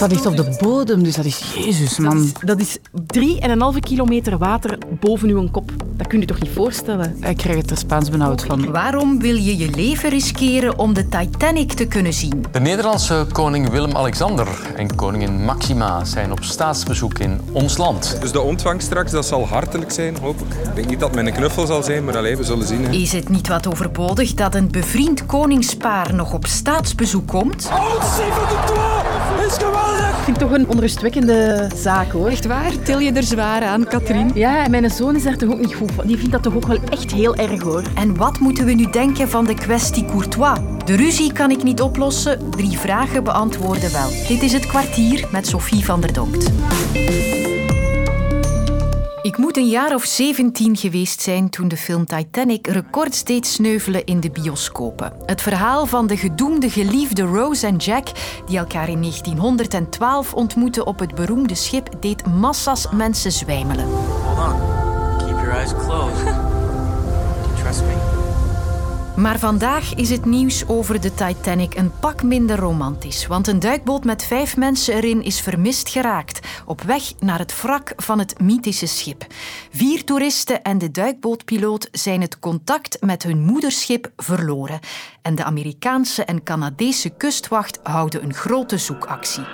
Dat ligt op de bodem, dus dat is Jezus, man. Dat is 3,5 kilometer water boven uw kop. Dat kun je toch niet voorstellen? Ik krijg het er Spaans benauwd van. Waarom wil je je leven riskeren om de Titanic te kunnen zien? De Nederlandse koning Willem-Alexander en koningin Maxima zijn op staatsbezoek in ons land. Dus de ontvangst straks, dat zal hartelijk zijn, hoop ik. Ik denk niet dat het met een knuffel zal zijn, maar alleen we zullen zien. Hè. Is het niet wat overbodig dat een bevriend koningspaar nog op staatsbezoek komt? Oh, de is geweldig! Ik vind het toch een onrustwekkende zaak, hoor. Echt waar? Til je er zwaar aan, Katrien? Ja, en mijn zoon is daar toch ook niet goed van. Die vindt dat toch ook wel echt heel erg, hoor. En wat moeten we nu denken van de kwestie Courtois? De ruzie kan ik niet oplossen, drie vragen beantwoorden wel. Dit is het kwartier met Sophie van der Donkt. Ik moet een jaar of 17 geweest zijn toen de film Titanic records deed sneuvelen in de bioscopen. Het verhaal van de gedoemde geliefde Rose en Jack, die elkaar in 1912 ontmoetten op het beroemde schip, deed massa's mensen zwijmelen. Hold on. Keep your eyes closed. Trust me? Maar vandaag is het nieuws over de Titanic een pak minder romantisch. Want een duikboot met vijf mensen erin is vermist geraakt. Op weg naar het wrak van het mythische schip. Vier toeristen en de duikbootpiloot zijn het contact met hun moederschip verloren. En de Amerikaanse en Canadese kustwacht houden een grote zoekactie.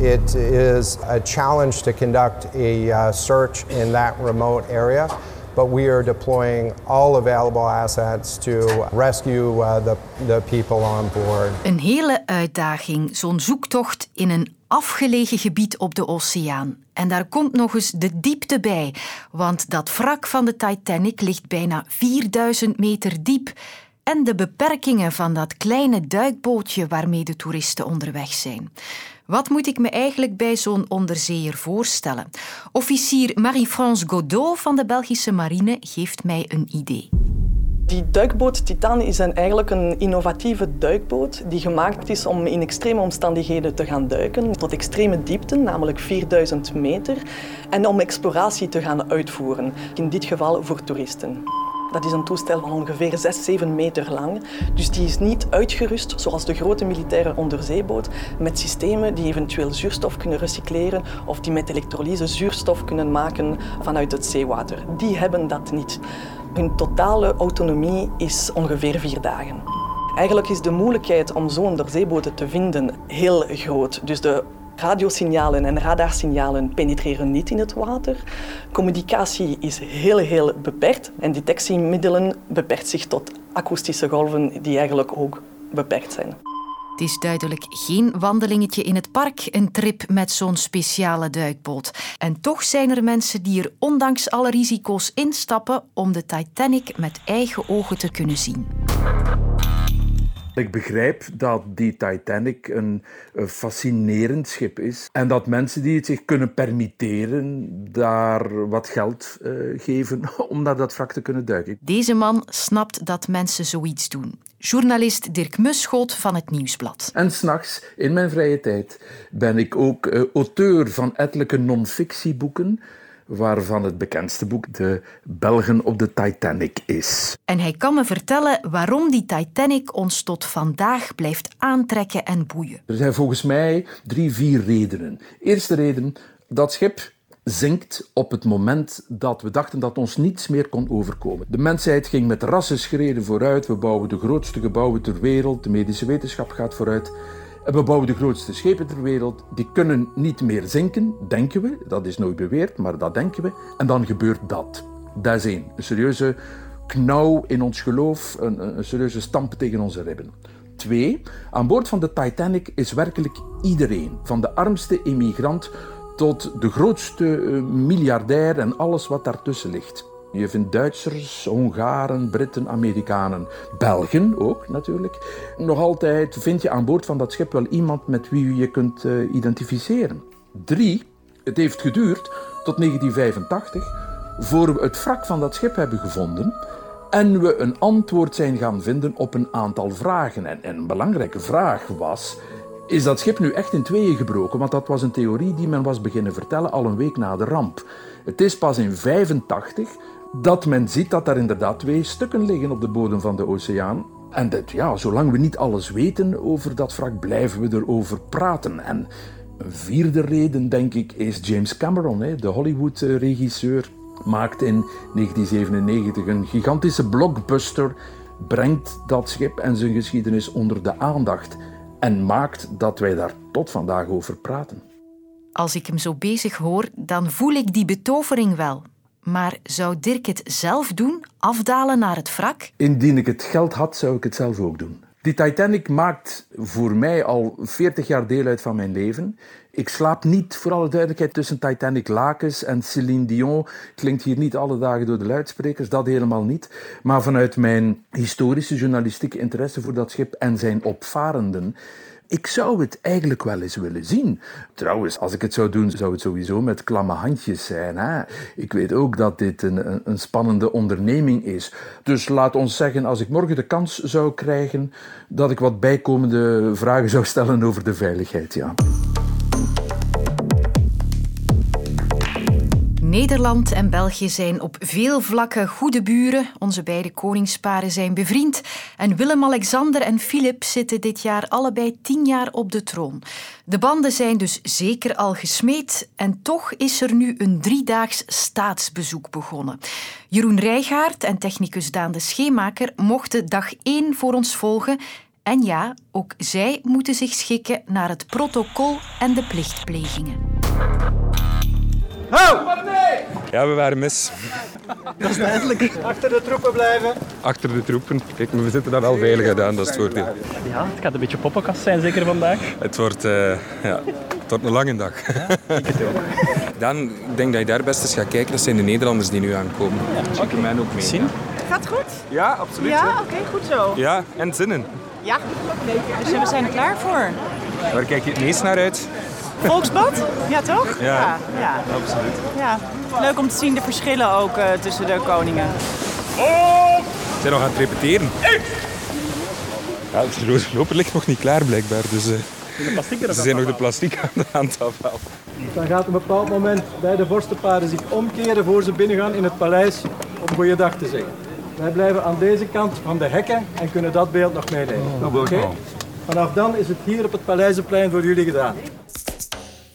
It is a challenge to conduct a uh, search in that remote area. But we are deploying all available assets to rescue uh, the, the people on board. Een hele uitdaging, zo'n zoektocht in een afgelegen gebied op de oceaan. En daar komt nog eens de diepte bij, want dat wrak van de Titanic ligt bijna 4000 meter diep. En de beperkingen van dat kleine duikbootje waarmee de toeristen onderweg zijn. Wat moet ik me eigenlijk bij zo'n onderzeeër voorstellen? Officier Marie-France Godot van de Belgische marine geeft mij een idee. Die duikboot Titan is eigenlijk een innovatieve duikboot die gemaakt is om in extreme omstandigheden te gaan duiken, tot extreme diepten, namelijk 4000 meter, en om exploratie te gaan uitvoeren, in dit geval voor toeristen. Dat is een toestel van ongeveer 6, 7 meter lang. Dus die is niet uitgerust, zoals de grote militaire onderzeeboot, met systemen die eventueel zuurstof kunnen recycleren of die met elektrolyse zuurstof kunnen maken vanuit het zeewater. Die hebben dat niet. Hun totale autonomie is ongeveer vier dagen. Eigenlijk is de moeilijkheid om zo'n onderzeeboten te vinden heel groot. Dus de Radiosignalen en radarsignalen penetreren niet in het water. Communicatie is heel, heel beperkt en detectiemiddelen beperkt zich tot akoestische golven die eigenlijk ook beperkt zijn. Het is duidelijk geen wandelingetje in het park, een trip met zo'n speciale duikboot. En toch zijn er mensen die er ondanks alle risico's instappen om de Titanic met eigen ogen te kunnen zien. Ik begrijp dat die Titanic een, fascinerend schip is en dat mensen die het zich kunnen permitteren daar wat geld uh, geven om naar dat wrak te kunnen duiken. Deze man snapt dat mensen zoiets doen. Journalist Dirk Muschoot van het Nieuwsblad. En s'nachts, in mijn vrije tijd, ben ik ook uh, auteur van ettelijke non-fictieboeken waarvan het bekendste boek De Belgen op de Titanic is. En hij kan me vertellen waarom die Titanic ons tot vandaag blijft aantrekken en boeien. Er zijn volgens mij drie, vier redenen. Eerste reden, dat schip zinkt op het moment dat we dachten dat ons niets meer kon overkomen. De mensheid ging met rassenschreden vooruit. We bouwen de grootste gebouwen ter wereld. De medische wetenschap gaat vooruit. We bouwen de grootste schepen ter wereld. Die kunnen niet meer zinken, denken we. Dat is nooit beweerd, maar dat denken we. En dan gebeurt dat. Dat is één. Een serieuze knauw in ons geloof, een, een serieuze stamp tegen onze ribben. Twee, aan boord van de Titanic is werkelijk iedereen, van de armste immigrant tot de grootste eh, miljardair en alles wat daartussen ligt. Je vindt Duitsers, Hongaren, Britten, Amerikanen, Belgen ook natuurlijk. Nog altijd vind je aan boord van dat schip wel iemand met wie je kunt uh, identificeren. Drie, het heeft geduurd tot 1985 voor we het wrak van dat schip hebben gevonden en we een antwoord zijn gaan vinden op een aantal vragen. En, en een belangrijke vraag was, is dat schip nu echt in tweeën gebroken? Want dat was een theorie die men was beginnen vertellen al een week na de ramp. Het is pas in 85 dat men ziet dat er inderdaad twee stukken liggen op de bodem van de oceaan. En dat, ja, zolang we niet alles weten over dat wrak, blijven we erover praten. En een vierde reden, denk ik, is James Cameron, de Hollywood-regisseur. Maakt in 1997 een gigantische blockbuster, brengt dat schip en zijn geschiedenis onder de aandacht en maakt dat wij daar tot vandaag over praten. Als ik hem zo bezig hoor, dan voel ik die betovering wel. Maar zou Dirk het zelf doen, afdalen naar het wrak? Indien ik het geld had, zou ik het zelf ook doen. Die Titanic maakt voor mij al 40 jaar deel uit van mijn leven. Ik slaap niet, voor alle duidelijkheid, tussen Titanic lakens en Céline Dion. Klinkt hier niet alle dagen door de luidsprekers, dat helemaal niet. Maar vanuit mijn historische journalistieke interesse voor dat schip en zijn opvarenden ik zou het eigenlijk wel eens willen zien. Trouwens, als ik het zou doen, zou het sowieso met klamme handjes zijn. Hè? Ik weet ook dat dit een, een spannende onderneming is. Dus laat ons zeggen, als ik morgen de kans zou krijgen, dat ik wat bijkomende vragen zou stellen over de veiligheid. Ja. Nederland en België zijn op veel vlakken goede buren. Onze beide koningsparen zijn bevriend. En Willem-Alexander en Filip zitten dit jaar allebei tien jaar op de troon. De banden zijn dus zeker al gesmeed. En toch is er nu een driedaags staatsbezoek begonnen. Jeroen Rijgaard en technicus Daan de Scheemaker mochten dag één voor ons volgen. En ja, ook zij moeten zich schikken naar het protocol en de plichtplegingen. Hou! Ja, we waren mis. Dat is duidelijk. Achter de troepen blijven. Achter de troepen. Kijk, maar we zitten daar wel veilig aan, dat is het voordeel. Ja, het gaat een beetje poppenkast zijn zeker vandaag. Het wordt, uh, ja, het wordt een lange dag. Ja, ik het ook. Dan ik denk dat je daar best eens gaat kijken. Dat zijn de Nederlanders die nu aankomen. Ja, mij ook mee. Zien? Gaat goed? Ja, absoluut. Ja, oké, okay, goed zo. Ja, en zinnen. Ja, dus we zijn er klaar voor. Waar kijk je het meest naar uit? Volksbad? Ja, toch? Ja, ja, ja. absoluut. Ja. Leuk om te zien de verschillen ook uh, tussen de koningen. Oh! We zijn nog aan het repeteren. Ja, de loper ligt nog niet klaar blijkbaar, dus uh, ze zijn nog de plastic aan het afhalen. Dan gaat op een bepaald moment bij de vorstenpaarden zich omkeren voor ze binnengaan in het paleis om goeiedag te zeggen. Wij blijven aan deze kant van de hekken en kunnen dat beeld nog meeleven. Oh, okay? Vanaf dan is het hier op het Paleizenplein voor jullie gedaan.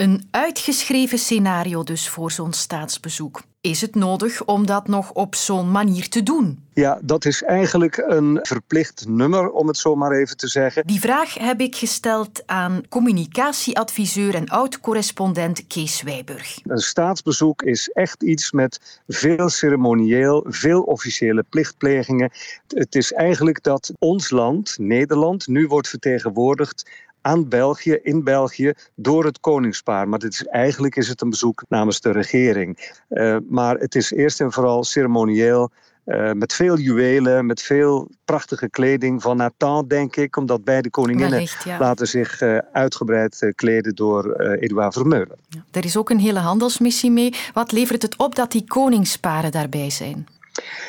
Een uitgeschreven scenario dus voor zo'n staatsbezoek. Is het nodig om dat nog op zo'n manier te doen? Ja, dat is eigenlijk een verplicht nummer, om het zo maar even te zeggen. Die vraag heb ik gesteld aan communicatieadviseur en oud-correspondent Kees Wijburg. Een staatsbezoek is echt iets met veel ceremonieel, veel officiële plichtplegingen. Het is eigenlijk dat ons land, Nederland, nu wordt vertegenwoordigd aan België, in België, door het koningspaar. Maar dit is, eigenlijk is het een bezoek namens de regering. Uh, maar het is eerst en vooral ceremonieel. Uh, met veel juwelen, met veel prachtige kleding van Nathan, denk ik. Omdat beide koninginnen Wellicht, ja. laten zich uh, uitgebreid kleden door Edouard Vermeulen. Ja. Er is ook een hele handelsmissie mee. Wat levert het op dat die koningsparen daarbij zijn?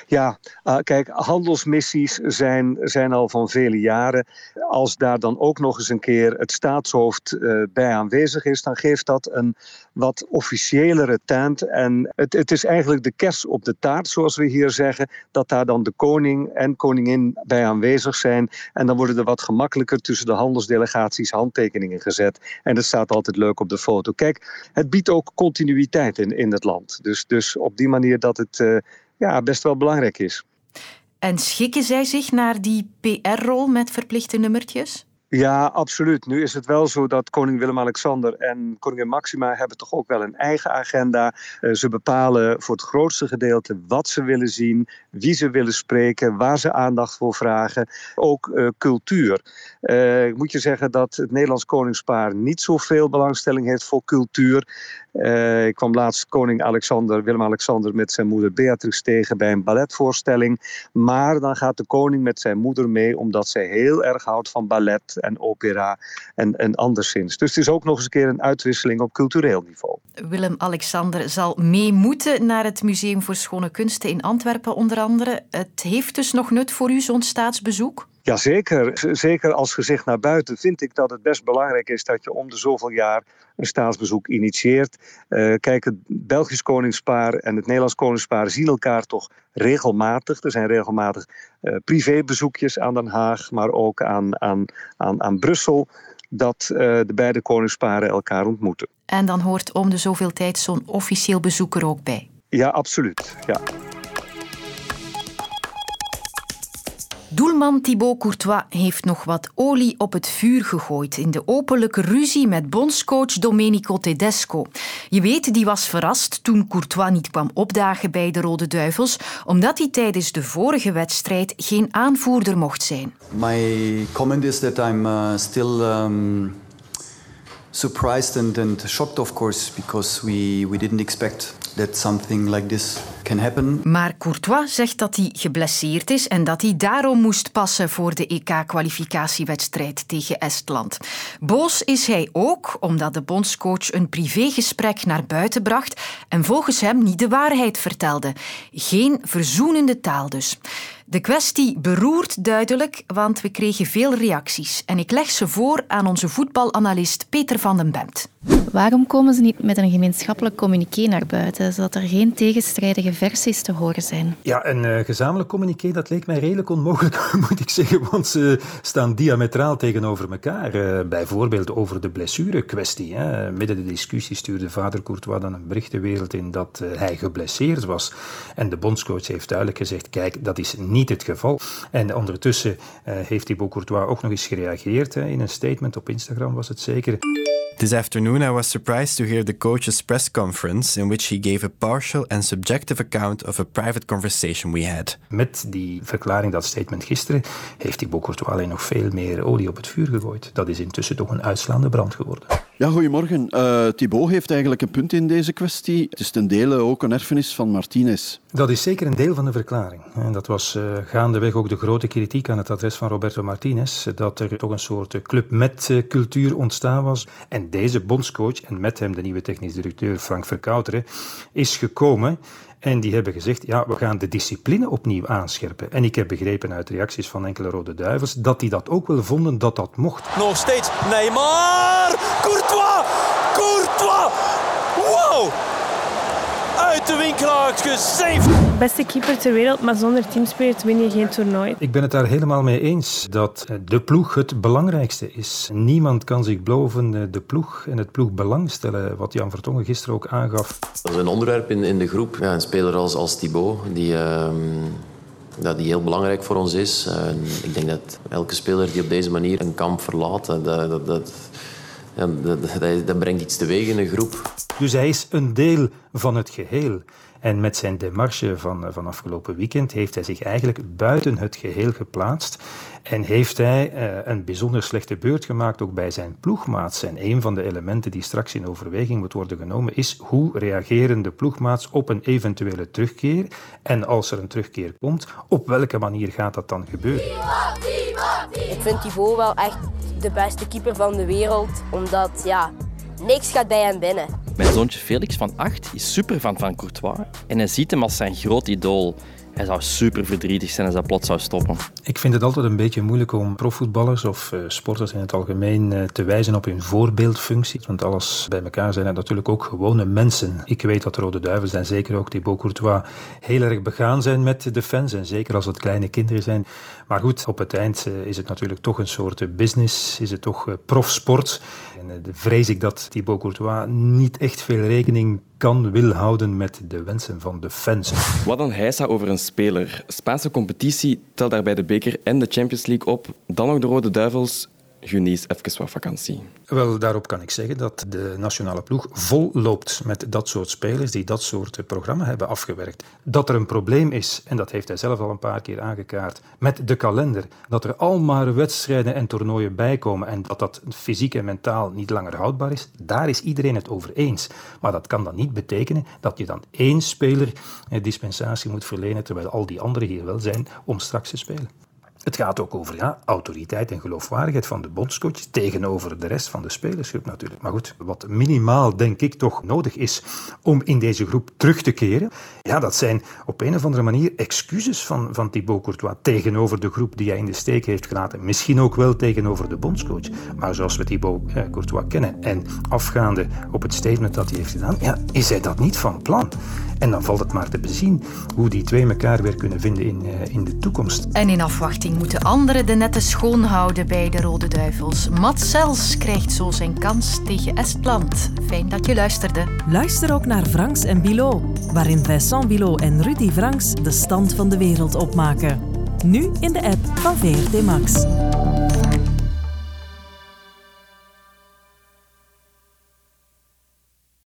Ja, uh, kijk, handelsmissies zijn, zijn al van vele jaren. Als daar dan ook nog eens een keer het staatshoofd uh, bij aanwezig is, dan geeft dat een wat officiëlere tent. En het, het is eigenlijk de kers op de taart, zoals we hier zeggen, dat daar dan de koning en koningin bij aanwezig zijn. En dan worden er wat gemakkelijker tussen de handelsdelegaties handtekeningen gezet. En dat staat altijd leuk op de foto. Kijk, het biedt ook continuïteit in, in het land. Dus, dus op die manier dat het. Uh, ja, best wel belangrijk is. En schikken zij zich naar die PR-rol met verplichte nummertjes? Ja, absoluut. Nu is het wel zo dat koning Willem-Alexander en koningin Maxima hebben toch ook wel een eigen agenda. Uh, ze bepalen voor het grootste gedeelte wat ze willen zien, wie ze willen spreken, waar ze aandacht voor vragen. Ook uh, cultuur. Uh, ik moet je zeggen dat het Nederlands koningspaar niet zoveel belangstelling heeft voor cultuur. Uh, ik kwam laatst koning Alexander, Willem-Alexander met zijn moeder Beatrix tegen bij een balletvoorstelling. Maar dan gaat de koning met zijn moeder mee omdat zij heel erg houdt van ballet en opera en, en anderszins. Dus het is ook nog eens een keer een uitwisseling op cultureel niveau. Willem-Alexander zal mee moeten naar het Museum voor Schone Kunsten in Antwerpen onder andere. Het heeft dus nog nut voor u, zo'n staatsbezoek? Jazeker. Z- Zeker als gezicht naar buiten vind ik dat het best belangrijk is dat je om de zoveel jaar een staatsbezoek initieert. Eh, kijk, het Belgisch koningspaar en het Nederlands koningspaar zien elkaar toch regelmatig. Er zijn regelmatig eh, privébezoekjes aan Den Haag, maar ook aan, aan, aan, aan Brussel. Dat eh, de beide koningsparen elkaar ontmoeten. En dan hoort om de zoveel tijd zo'n officieel bezoek er ook bij. Ja, absoluut. Ja. Doelman Thibaut Courtois heeft nog wat olie op het vuur gegooid in de openlijke ruzie met bondscoach Domenico Tedesco. Je weet, die was verrast toen Courtois niet kwam opdagen bij de Rode Duivels, omdat hij tijdens de vorige wedstrijd geen aanvoerder mocht zijn. My comment is that I'm uh, still um, surprised and, and shocked, of course, because we, we didn't expect that something like this can happen. Maar Courtois zegt dat hij geblesseerd is en dat hij daarom moest passen voor de EK-kwalificatiewedstrijd tegen Estland. Boos is hij ook omdat de bondscoach een privégesprek naar buiten bracht en volgens hem niet de waarheid vertelde. Geen verzoenende taal dus. De kwestie beroert duidelijk, want we kregen veel reacties. En ik leg ze voor aan onze voetbalanalist Peter van den Bemt. Waarom komen ze niet met een gemeenschappelijk communiqué naar buiten, zodat er geen tegenstrijdige versies te horen zijn? Ja, een uh, gezamenlijk communiqué, dat leek mij redelijk onmogelijk, moet ik zeggen, want ze staan diametraal tegenover elkaar. Uh, bijvoorbeeld over de blessure-kwestie. Hè. Midden de discussie stuurde vader Courtois dan een bericht de wereld in dat uh, hij geblesseerd was. En de bondscoach heeft duidelijk gezegd, kijk, dat is niet het geval. En ondertussen heeft Thibaut Courtois ook nog eens gereageerd. Hè. In een statement op Instagram was het zeker. This afternoon, I was surprised to hear the coach's press conference, in which he gave a partial and subjective account of a private conversation we had. Met die verklaring, dat statement gisteren, heeft Thibaut Courtois alleen nog veel meer olie op het vuur gegooid. Dat is intussen toch een uitslaande brand geworden. Ja, goedemorgen. Uh, Thibaut heeft eigenlijk een punt in deze kwestie. Het is ten dele ook een erfenis van Martinez. Dat is zeker een deel van de verklaring. En dat was uh, gaandeweg ook de grote kritiek aan het adres van Roberto Martinez. Dat er toch een soort club met cultuur ontstaan was. En deze bondscoach, en met hem de nieuwe technisch directeur Frank Verkouteren, is gekomen. En die hebben gezegd, ja, we gaan de discipline opnieuw aanscherpen. En ik heb begrepen uit reacties van enkele Rode Duivels dat die dat ook wel vonden dat dat mocht. Nog steeds Neymar! Courtois! Courtois! Wow! De winkelaars gesaved! Beste keeper ter wereld, maar zonder teamspirit win je geen toernooi. Ik ben het daar helemaal mee eens dat de ploeg het belangrijkste is. Niemand kan zich boven de ploeg en het ploegbelang stellen, wat Jan Vertongen gisteren ook aangaf. Dat is een onderwerp in, in de groep. Ja, een speler als, als Thibaut, die... Uh... Ja, die heel belangrijk voor ons is. En ik denk dat elke speler die op deze manier een kamp verlaat, dat, dat, dat, ja, dat, dat brengt iets teweeg in een groep. Dus hij is een deel van het geheel. En met zijn demarche van, van afgelopen weekend heeft hij zich eigenlijk buiten het geheel geplaatst. En heeft hij uh, een bijzonder slechte beurt gemaakt ook bij zijn ploegmaats. En een van de elementen die straks in overweging moet worden genomen is hoe reageren de ploegmaats op een eventuele terugkeer. En als er een terugkeer komt, op welke manier gaat dat dan gebeuren? Ik vind Thibaut wel echt de beste keeper van de wereld, omdat ja, niks gaat bij hem binnen. Mijn zoontje Felix van 8 is super van Courtois en hij ziet hem als zijn groot idool. Hij zou super verdrietig zijn als hij plots zou stoppen. Ik vind het altijd een beetje moeilijk om profvoetballers of uh, sporters in het algemeen uh, te wijzen op hun voorbeeldfunctie. Want alles bij elkaar zijn het natuurlijk ook gewone mensen. Ik weet dat de Rode Duivels en zeker ook Thibaut Courtois heel erg begaan zijn met de fans. En zeker als het kleine kinderen zijn. Maar goed, op het eind uh, is het natuurlijk toch een soort business. Is het toch profsport. En vrees ik dat Thibaut Courtois niet echt veel rekening kan, wil houden met de wensen van de fans. Wat een heisa over een speler. Spaanse competitie telt daarbij de beker en de Champions League op. Dan nog de Rode Duivels. Genies even wat vakantie. Wel, daarop kan ik zeggen dat de nationale ploeg vol loopt met dat soort spelers die dat soort programma hebben afgewerkt. Dat er een probleem is, en dat heeft hij zelf al een paar keer aangekaart, met de kalender. Dat er al maar wedstrijden en toernooien bijkomen en dat dat fysiek en mentaal niet langer houdbaar is, daar is iedereen het over eens. Maar dat kan dan niet betekenen dat je dan één speler dispensatie moet verlenen, terwijl al die anderen hier wel zijn om straks te spelen. Het gaat ook over ja, autoriteit en geloofwaardigheid van de bondscoach tegenover de rest van de spelersgroep natuurlijk. Maar goed, wat minimaal denk ik toch nodig is om in deze groep terug te keren, ja, dat zijn op een of andere manier excuses van, van Thibaut Courtois tegenover de groep die hij in de steek heeft gelaten. Misschien ook wel tegenover de bondscoach. Maar zoals we Thibaut eh, Courtois kennen en afgaande op het statement dat hij heeft gedaan, ja, is hij dat niet van plan. En dan valt het maar te bezien hoe die twee elkaar weer kunnen vinden in, uh, in de toekomst. En in afwachting moeten anderen de netten schoonhouden bij de Rode Duivels. Mats Sels krijgt zo zijn kans tegen Estland. Fijn dat je luisterde. Luister ook naar Franks en Bilot, waarin Vincent Bilot en Rudy Franks de stand van de wereld opmaken. Nu in de app van VRT Max.